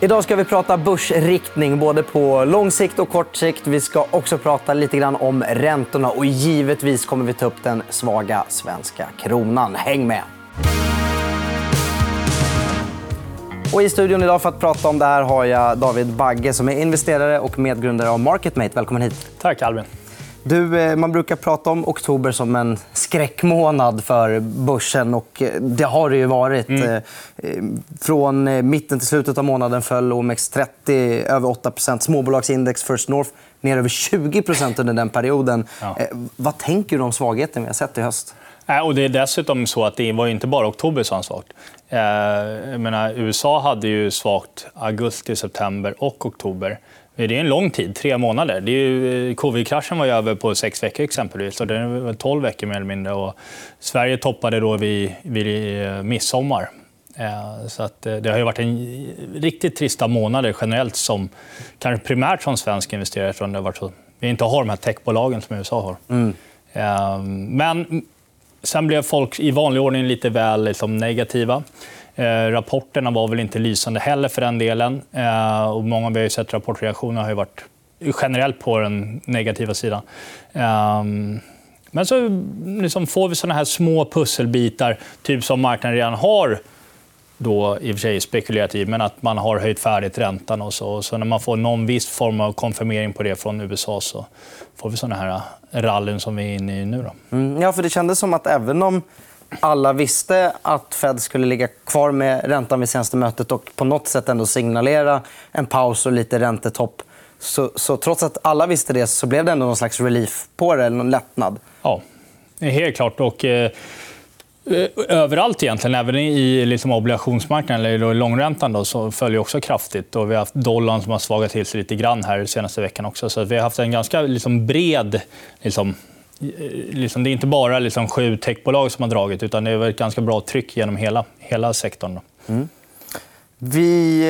Idag ska vi prata börsriktning både på lång sikt och kort sikt. Vi ska också prata lite grann om räntorna och givetvis kommer vi ta upp den svaga svenska kronan. Häng med! Och I studion idag för att prata om det här har jag David Bagge som är investerare och medgrundare av Marketmate. Välkommen hit. Tack, Albin. Du, eh, man brukar prata om oktober som en skräckmånad för börsen. och eh, Det har det ju varit. Mm. Eh, från mitten till slutet av månaden föll OMX30 över 8 Småbolagsindex First North ner över 20% under den perioden. Ja. Vad tänker du om svagheten vi har sett i höst? Och det är dessutom så att det var inte bara oktober som var svagt. Jag menar, USA hade ju svagt augusti, september och oktober. Det är en lång tid, tre månader. Det är ju, Covid-kraschen var ju över på sex veckor exempelvis. Och det var 12 veckor mer eller mindre. Och Sverige toppade då vid, vid eh, midsommar. Eh, så att eh, det har varit en riktigt trista månader generellt, som, kanske primärt som svensk investerare. Eftersom det har varit så, vi inte har de här techbolagen som USA har. Mm. Men sen blev folk i vanlig ordning lite väl liksom, negativa. Eh, rapporterna var väl inte lysande heller för den delen. Eh, och många vi har sett rapportreaktioner har varit generellt på den negativa sidan. Eh, men så liksom får vi såna här små pusselbitar, typ som marknaden redan har då i och för sig spekulerat i, men att man har höjt färdigt räntan. och så. så när man får någon viss form av konfirmering på det från USA så får vi såna här rallyn som vi är inne i nu. Då. Mm, ja, för det kändes som att även om alla visste att Fed skulle ligga kvar med räntan vid senaste mötet och på något sätt ändå signalera en paus och lite räntetopp. Så, så trots att alla visste det så blev det ändå någon slags relief på det, eller någon lättnad. Ja, helt klart. Och, eh, överallt egentligen, även i liksom, obligationsmarknaden eller långräntan då, så följer också kraftigt. Och vi har haft dollarn som har svagat till sig lite grann här senaste veckan också. Så vi har haft en ganska liksom, bred liksom, liksom, det är inte bara liksom, sju techbolag som har dragit utan det är ett ganska bra tryck genom hela, hela sektorn. Mm. Vi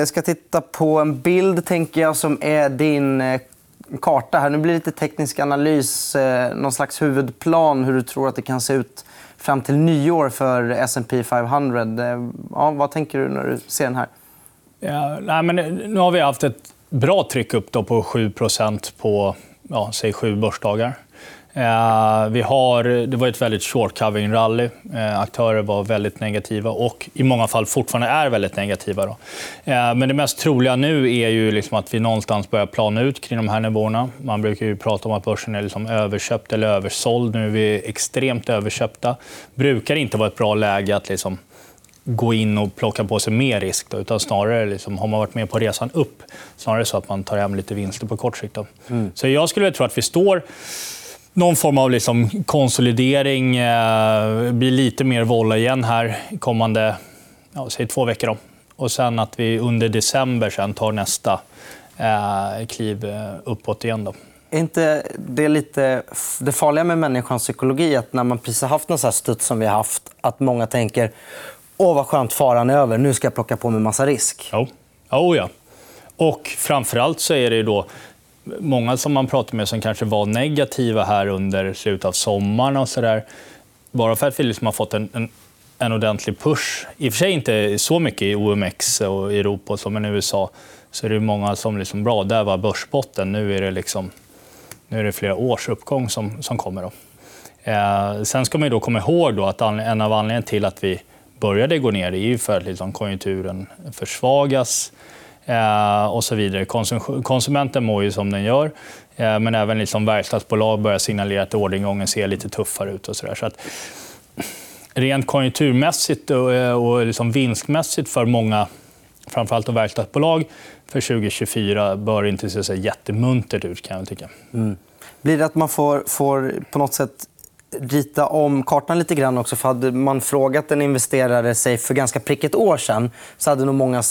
eh, ska titta på en bild tänker jag, som är din eh, karta. här. Nu blir det lite teknisk analys. Eh, någon slags huvudplan hur du tror att det kan se ut fram till nyår för S&P 500. Ja, vad tänker du när du ser den här? Ja, nej, men nu har vi haft ett bra tryck upp då på 7% på ja, säg sju börsdagar. Eh, vi har, det var ett väldigt short covering rally. Eh, aktörer var väldigt negativa och i många fall fortfarande är väldigt negativa. Då. Eh, men det mest troliga nu är ju liksom att vi någonstans börjar plana ut kring de här nivåerna. Man brukar ju prata om att börsen är liksom överköpt eller översåld. Nu är vi extremt överköpta. Brukar inte vara ett bra läge att liksom gå in och plocka på sig mer risk. Då, utan snarare liksom, har man varit med på resan upp, snarare så att man tar hem lite vinster på kort sikt. Mm. Så jag skulle tro att vi står någon form av liksom konsolidering. Eh, blir lite mer volla igen här kommande ja, säg två veckor. Då. Och sen att vi under december sen tar nästa eh, kliv eh, uppåt igen. Då. Är inte det lite det farliga med människans psykologi? att När man precis har haft en sån studs som vi har haft, att många tänker Åh, vad skönt, faran är över. Nu ska jag plocka på mig massa risk. Jo. Oh, ja. Och framför så är det då många som man pratar med som kanske var negativa här under slutet av sommaren och så där, bara för att vi liksom har fått en, en, en ordentlig push, i och för sig inte så mycket i OMX och Europa som i USA, så är det många som liksom, bra, där var börsbotten, nu är det, liksom, nu är det flera års uppgång som, som kommer. Då. Eh, sen ska man då komma ihåg då att en av anledningarna till att vi började gå ner är ju för att liksom konjunkturen försvagas. Eh, och så vidare. konsumenten mår ju som den gör. Eh, men även liksom verkstadsbolag börjar signalera att orderingången ser lite tuffare ut. och så, där. så att, Rent konjunkturmässigt och, eh, och liksom vinstmässigt för många framförallt verkstadsbolag för 2024 bör inte se så jättemuntert ut. kan jag tycka. Mm. Blir det att man får, får på något sätt rita om kartan lite grann också. För hade man frågat en investerare sig för ganska prick ett år sen så hade nog många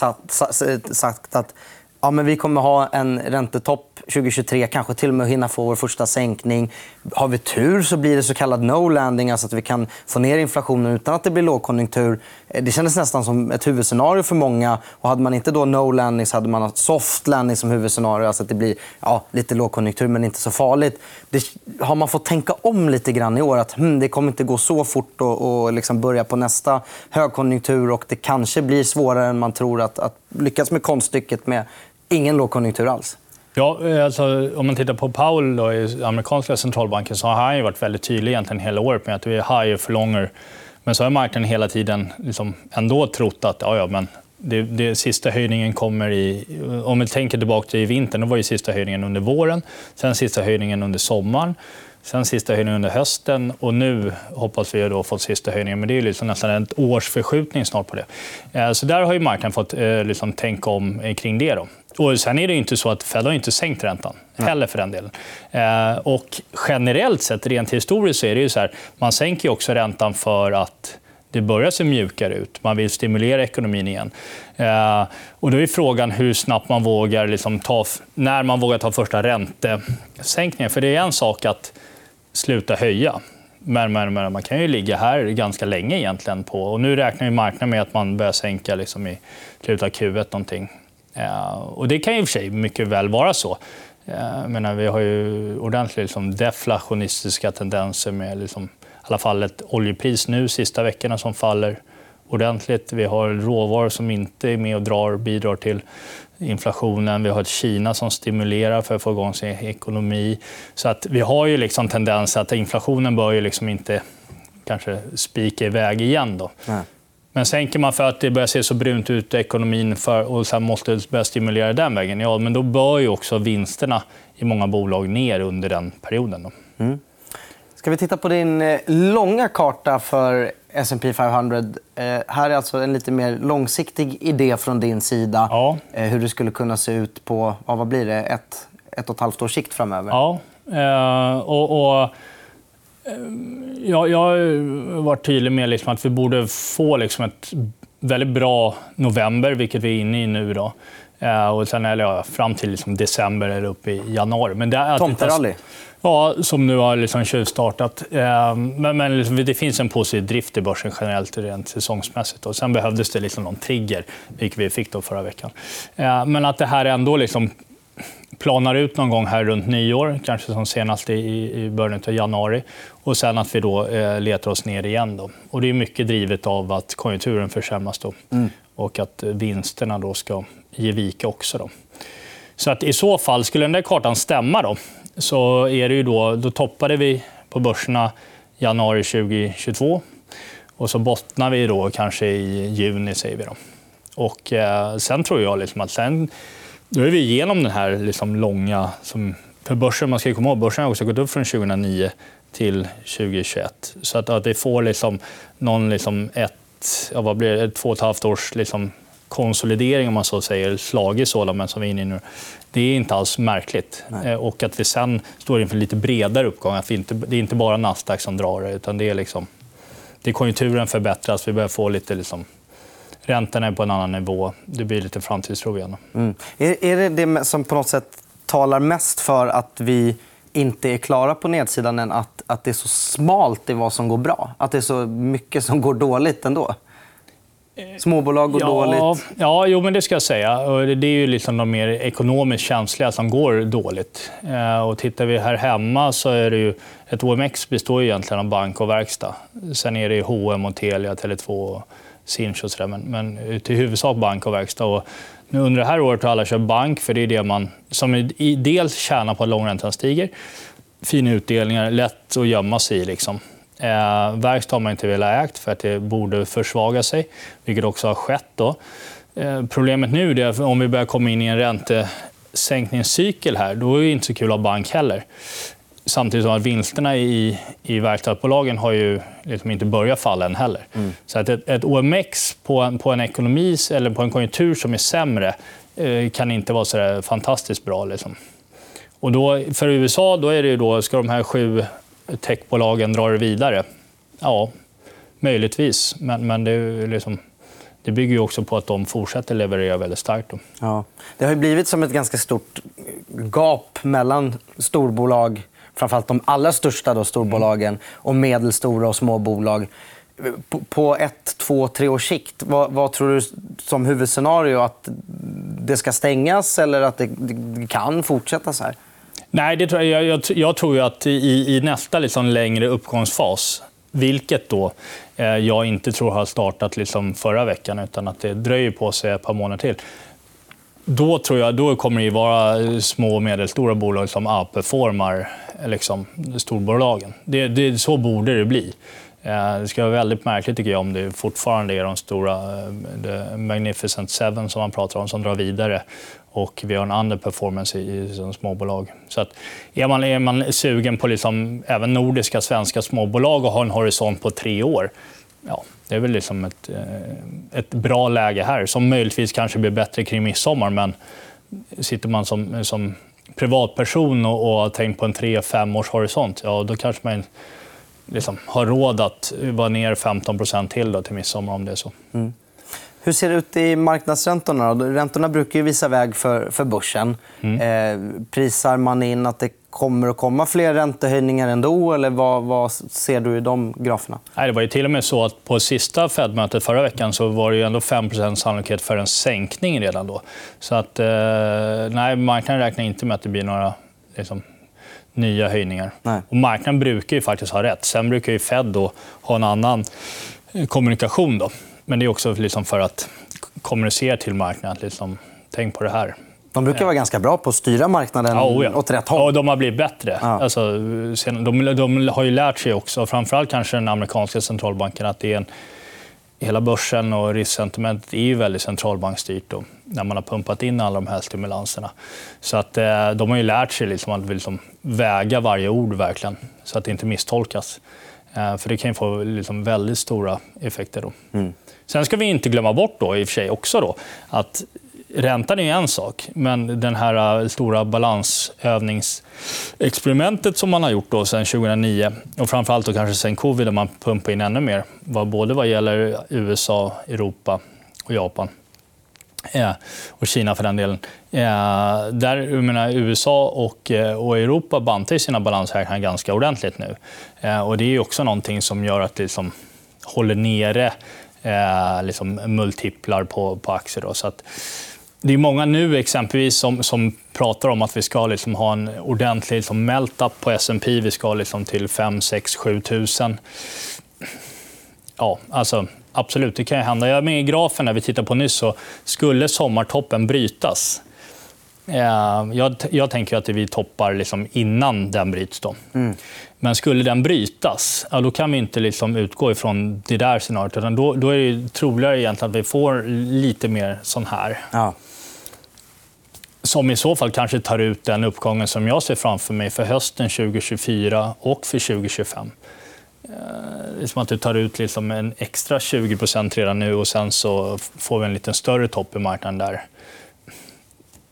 sagt att Ja, men vi kommer ha en räntetopp 2023, kanske till och med hinna få vår första sänkning. Har vi tur så blir det så kallad no landing, alltså att vi kan få ner inflationen utan att det blir lågkonjunktur. Eh, det kändes nästan som ett huvudscenario för många. Och hade man inte då no landing så hade man haft soft landing som huvudscenario. Alltså att det blir ja, lite lågkonjunktur, men inte så farligt. Det har man fått tänka om lite grann i år. att hmm, Det kommer inte gå så fort att liksom börja på nästa högkonjunktur. och Det kanske blir svårare än man tror att, att lyckas med konststycket med ingen lågkonjunktur alls. Ja, eh, alltså, om man tittar på Powell då, i amerikanska centralbanken så har han varit väldigt tydlig egentligen hela året med att vi är higher for longer. Men så har marknaden hela tiden liksom ändå trott att ja, ja, men det, det, sista höjningen kommer i... Om vi tänker tillbaka till vintern, då var ju sista höjningen under våren. Sen sista höjningen under sommaren. Sen sista höjningen under hösten och nu hoppas vi ha fått sista höjningen. Men det är liksom nästan ett års förskjutning snart på det. Eh, så där har ju marknaden fått eh, liksom, tänka om kring det. Då. Och sen är det inte så att Fed har inte sänkt räntan heller för den delen. Eh, och generellt sett, rent historiskt, så är det ju så här, man sänker också räntan för att det börjar se mjukare ut. Man vill stimulera ekonomin igen. Eh, och då är frågan hur snabbt man vågar liksom ta, när man vågar ta första räntesänkningen. För det är en sak att sluta höja. Men, men, men, man kan ju ligga här ganska länge egentligen. På, och nu räknar ju marknaden med att man börjar sänka liksom i slutet av Q1. Någonting. Eh, och det kan ju i och för sig mycket väl vara så. Eh, menar, vi har ju ordentligt liksom, deflationistiska tendenser med liksom, i alla fall ett oljepris nu sista veckorna som faller ordentligt. Vi har råvaror som inte är med och drar, bidrar till inflationen. Vi har ett Kina som stimulerar för att få igång sin ekonomi. Så att vi har ju liksom tendens att inflationen bör ju liksom inte kanske spika iväg igen. Då. Nej. Men sänker man för att det börjar se så brunt ut i ekonomin för, och sen måste börja stimulera den vägen, ja, men då bör ju också vinsterna i många bolag ner under den perioden. Då. Mm. Ska vi titta på din eh, långa karta för S&P 500. Eh, här är alltså en lite mer långsiktig idé från din sida. Ja. Eh, hur det skulle kunna se ut på vad blir det, ett, ett och ett halvt års sikt framöver. Ja. Eh, och, och jag, jag har varit tydlig med liksom att vi borde få liksom ett väldigt bra november, vilket vi är inne i nu. Då. Och sen, eller ja, fram till liksom december eller upp i januari. Men det är Tomterally? Ja, som nu har liksom tjuvstartat. Men, men liksom, det finns en positiv drift i börsen generellt rent säsongsmässigt. Och sen behövdes det liksom någon trigger, vilket vi fick då förra veckan. Men att det här ändå liksom planar ut någon gång här runt nyår, kanske som senast i, början av januari. Och sen att vi då eh, letar oss ner igen. Då. Och det är mycket drivet av att konjunkturen försämras då. Mm. och att vinsterna då ska ge vika också. Då. Så att i så fall, skulle den där kartan stämma, då, så är det ju då, då toppade vi på börserna januari 2022. Och så bottnar vi då kanske i juni, säger vi. Då. Och eh, sen tror jag liksom att sen då är vi igenom den här liksom långa... Som, för börsen, man ska komma ihåg, börsen har också gått upp från 2009 till 2021. Så att, att vi får liksom någon liksom ett, ja, vad blir det, ett två och ett halvt års liksom konsolidering, om man så säger, slagit men som vi är inne i nu. Det är inte alls märkligt. Nej. Eh, och att vi sen står inför lite bredare uppgång. Att inte, det är inte bara Nasdaq som drar det, utan det är, liksom, det är konjunkturen förbättras. Vi börjar få lite liksom, Räntorna är på en annan nivå. Det blir lite framtidstro igen. Mm. Är, är det det som på något sätt talar mest för att vi inte är klara på nedsidan än att, att det är så smalt i vad som går bra? Att det är så mycket som går dåligt ändå? Småbolag går ja, dåligt. Ja, jo, men det ska jag säga. Det är ju liksom de mer ekonomiskt känsliga som går dåligt. Eh, och tittar vi här hemma så är det ju... Ett OMX består ju egentligen av bank och verkstad. Sen är det H&M och Telia, Tele2 Sinch och sådär. Men, men till huvudsak bank och verkstad. Och nu under det här året har alla köpt bank, för det är det man som i, dels tjänar på att långräntan stiger. Fina utdelningar, lätt att gömma sig i. Liksom. Eh, verkstad har man inte velat ägt för att det borde försvaga sig, vilket också har skett. Då. Eh, problemet nu är att om vi börjar komma in i en räntesänkningscykel här, då är det inte så kul att ha bank heller. Samtidigt som att vinsterna i, i verkstadsbolagen har ju liksom inte börjat falla än heller. Mm. Så att ett, ett OMX på en, på en ekonomi eller på en konjunktur som är sämre eh, kan inte vara så fantastiskt bra. Liksom. Och då, för USA då är det då, ska de här sju techbolagen drar det vidare? Ja, möjligtvis. Men, men det är liksom det bygger ju också på att de fortsätter leverera väldigt starkt. Då. Ja. Det har blivit som ett ganska stort gap mellan storbolag, framförallt de allra största då, storbolagen, och medelstora och små bolag. På, på ett, två, tre års sikt, vad, vad, tror du som huvudscenario? Att det ska stängas eller att det, det kan fortsätta så här? Nej, det tror jag, jag, jag tror ju att i, i nästa liksom längre uppgångsfas vilket då eh, jag inte tror har startat liksom förra veckan, utan att det dröjer på sig ett par månader till. Då tror jag då kommer det vara eh, små och medelstora bolag som outperformar eh, liksom, storbolagen. Det, det, så borde det bli. Eh, det ska vara väldigt märkligt tycker jag om det fortfarande är de stora eh, Magnificent Seven som man pratar om som drar vidare och vi har en underperformance i, i liksom småbolag. Så att är, man, är man sugen på liksom, även nordiska, svenska småbolag och har en horisont på tre år, ja, det är väl liksom ett, eh, ett bra läge här som möjligtvis kanske blir bättre kring midsommar. Men sitter man som, som privatperson och, och har tänkt på en tre fem års horisont, ja, då kanske man liksom har råd att vara ner 15 till då, till midsommar om det är så. Mm. Hur ser det ut i marknadsräntorna? Räntorna brukar ju visa väg för, för börsen. Mm. Eh, prisar man in att det kommer att komma fler räntehöjningar ändå? Eller vad, vad ser du i de graferna? Nej, det var ju till och med så att på sista Fed-mötet förra veckan så var det ändå 5% sannolikhet för en sänkning redan då. Så att, eh, nej, marknaden räknar inte med att det blir några liksom, nya höjningar. Nej. Och marknaden brukar ju faktiskt ha rätt. Sen brukar ju Fed då ha en annan kommunikation. Då. Men det är också liksom för att kommunicera till marknaden. Liksom, tänk på det här. De brukar vara ganska bra på att styra marknaden ja, oh ja. åt rätt håll. Ja, de har blivit bättre. Ja. Alltså, de, de, har ju lärt sig också, framförallt kanske den amerikanska centralbanken, att det är en, hela börsen och risksentimentet är ju väldigt centralbankstyrt då, när man har pumpat in alla de här stimulanserna. Så att, eh, de har ju lärt sig liksom att liksom väga varje ord verkligen, så att det inte misstolkas. Eh, för det kan få liksom väldigt stora effekter. Då. Mm. Sen ska vi inte glömma bort då, i och för sig också då, att räntan är en sak, men den här äh, stora balansövningsexperimentet som man har gjort då sen 2009 och framförallt då kanske sen covid, där man pumpar in ännu mer, både vad gäller USA, Europa och Japan. Eh, och Kina för den delen. Eh, där, jag menar, USA och, eh, och Europa bantar sina balansräkningar ganska ordentligt nu. Och det är också någonting som gör att det liksom håller nere eh, liksom multiplar på, på aktier. Då. Så att, det är många nu exempelvis som, som pratar om att vi ska liksom ha en ordentlig liksom melt-up på S&P. Vi ska liksom till 5 6 7 000. Ja, alltså, absolut, det kan hända. Jag är med i grafen när vi tittar på nyss. Så skulle sommartoppen brytas jag, jag tänker att vi toppar liksom innan den bryts. Då. Mm. Men skulle den brytas, ja, då kan vi inte liksom utgå ifrån det där scenariot. Utan då, då är det troligare egentligen att vi får lite mer sån här. Ja. Som i så fall kanske tar ut den uppgången som jag ser framför mig för hösten 2024 och för 2025. Eh, det är som att du tar ut liksom en extra 20% redan nu och sen så får vi en lite större topp i marknaden där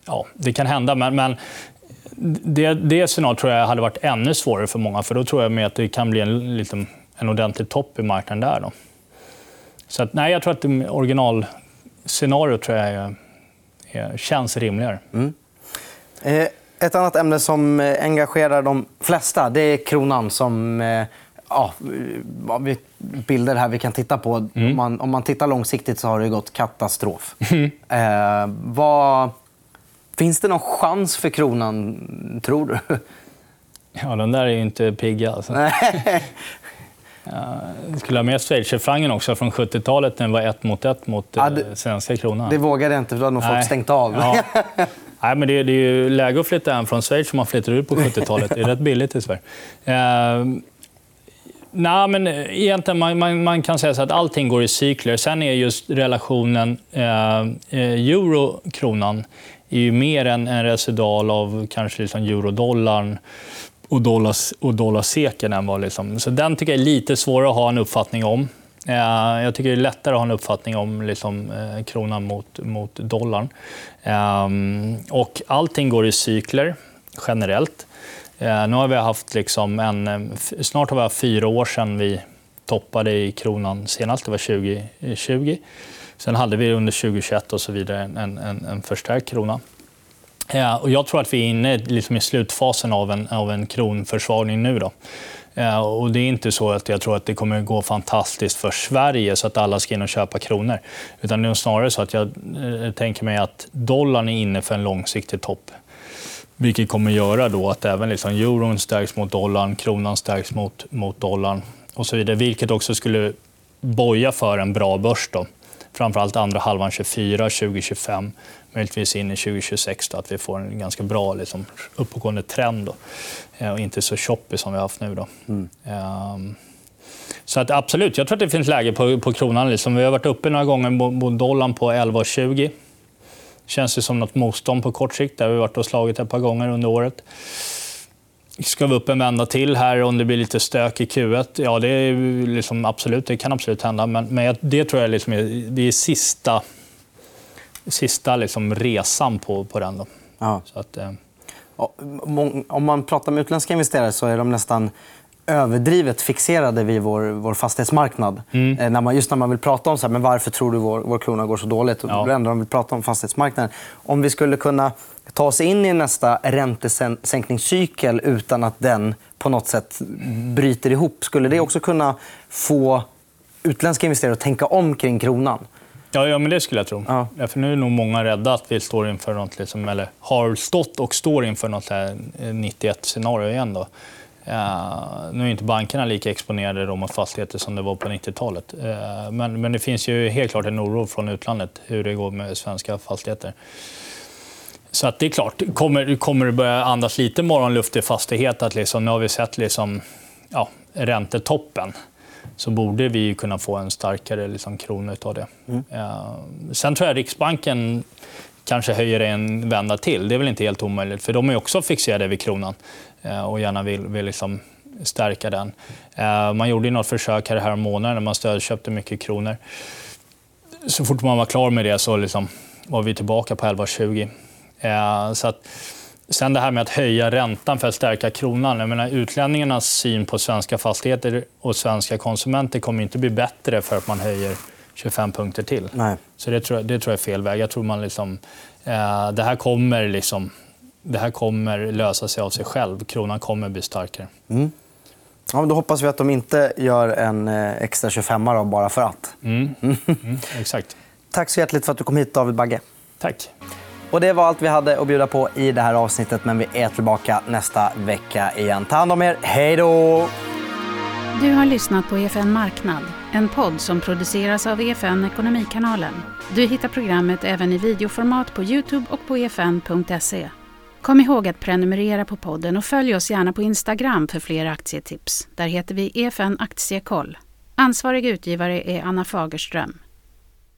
ja, det kan hända. Men, men det, det scenariot tror jag hade varit ännu svårare för många. För Då tror jag med att det kan bli en, liksom, en ordentlig topp i marknaden där. Då. Så att, nej, jag tror att originalscenariot tror jag är, är, känns rimligare. Mm. Eh, ett annat ämne som engagerar de flesta det är kronan. som... Eh, ja, bilder här vi kan titta på. Mm. Om, man, om man tittar långsiktigt så har det gått katastrof. Mm. Eh, vad Finns det någon chans för kronan, tror du? Ja, den där är ju inte pigga. Alltså. Jag skulle ha med schweizerfrancen också från 70-talet när den var ett mot ett mot ja, det, eh, svenska kronan. Det vågade jag inte, för då hade nog folk stängt av. Ja. Nej, men det, det, är ju läge att flytta hem från Schweiz som man flyttade ut på 70-talet. Det är rätt billigt i Sverige. Eh, nej, men egentligen, man, man, man, kan säga så att allting går i cykler. Sen är just relationen eh, eh euro-kronan är ju mer en, en residual av kanske liksom eurodollarn och, dollars, och dollarseken. Än vad liksom. Så den tycker jag är lite svårare att ha en uppfattning om. Eh, jag tycker det är lättare att ha en uppfattning om liksom, eh, kronan mot, mot dollarn. Ehm, och allting går i cykler, generellt. Eh, nu har vi haft liksom en, eh, snart har vi haft fyra år sedan vi toppade i kronan senast. Det var 2020. Sen hade vi under 2021 och så vidare en, en, en förstärkt krona. Ja, och jag tror att vi är inne liksom i slutfasen av en, av en kronförsvagning nu. Då. Ja, och det är inte så att jag tror att det kommer gå fantastiskt för Sverige så att alla ska in och köpa kronor. Utan det är snarare så att jag eh, tänker mig att dollarn är inne för en långsiktig topp. Vilket kommer göra då att även liksom euron stärks mot dollarn, kronan stärks mot, mot dollarn och så vidare. Vilket också skulle boja för en bra börs. Då. Framförallt andra halvan 24, 2025, möjligtvis in i 2026. Då, att vi får en ganska bra liksom, uppåtgående trend. Då. Eh, och inte så choppy som vi har haft nu. Då. Mm. Um, så att absolut, jag tror att det finns läge på, på kronan. Liksom. Vi har varit uppe några gånger mot dollarn på 11,20 känns det som något motstånd på kort sikt. Har vi varit och slagit ett par gånger under året. Ska vi upp en vända till här om det blir lite stök i Q1? Ja, det, är liksom absolut, det kan absolut hända. Men, men det tror jag liksom är, det är sista, sista liksom resan på, på den. Då. Ja. Så att, eh... Om man pratar med utländska investerare så är de nästan överdrivet fixerade vid vår, vår fastighetsmarknad. Mm. Eh, när man, just när man vill prata om så här, men varför tror du vår, vår krona går så dåligt. Ja. Då ändå vill prata om fastighetsmarknaden. Om vi skulle kunna ta oss in i nästa räntesänkningscykel utan att den på något sätt bryter ihop. Skulle det också kunna få utländska investerare att tänka om kring kronan? Ja, ja men det skulle jag tro. Ja. Ja, för nu är nog många rädda att vi står inför något, liksom, eller har stått och står inför något 91-scenario igen. Då. Uh, nu är inte bankerna lika exponerade då mot fastigheter som det var på 90-talet. Uh, men, men det finns ju helt klart en oro från utlandet hur det går med svenska fastigheter. Så att det är klart, kommer, kommer det börja andas lite morgonluft i fastighet att liksom, nu har vi sett liksom, ja, räntetoppen så borde vi kunna få en starkare liksom, krona av det. Mm. Uh, sen tror jag Riksbanken kanske höjer en vända till. Det är väl inte helt omöjligt, för de är också fixerade vid kronan. Eh, och gärna vill, vill liksom stärka den. Eh, man gjorde något försök här, här månaden när man stödköpte mycket kronor. Så fort man var klar med det så liksom var vi tillbaka på 11,20. Eh, så att, sen det här med att höja räntan för att stärka kronan. Jag menar, utlänningarnas syn på svenska fastigheter och svenska konsumenter kommer inte bli bättre för att man höjer 25 punkter till. Nej. Så det tror, jag, det tror jag är fel väg. Jag tror man liksom, eh, det här kommer liksom det här kommer lösa sig av sig själv. Kronan kommer bli starkare. Mm. Ja, då hoppas vi att de inte gör en eh, extra 25 då, bara för att. Mm. Mm, exakt. Tack så hjärtligt för att du kom hit, David Bagge. Tack. Och det var allt vi hade att bjuda på i det här avsnittet. Men vi är tillbaka nästa vecka igen. Ta hand om er. Hej då! Du har lyssnat på EFN Marknad, en podd som produceras av EFN Ekonomikanalen. Du hittar programmet även i videoformat på Youtube och på efn.se. Kom ihåg att prenumerera på podden och följ oss gärna på Instagram för fler aktietips. Där heter vi EFN Aktiekoll. Ansvarig utgivare är Anna Fagerström.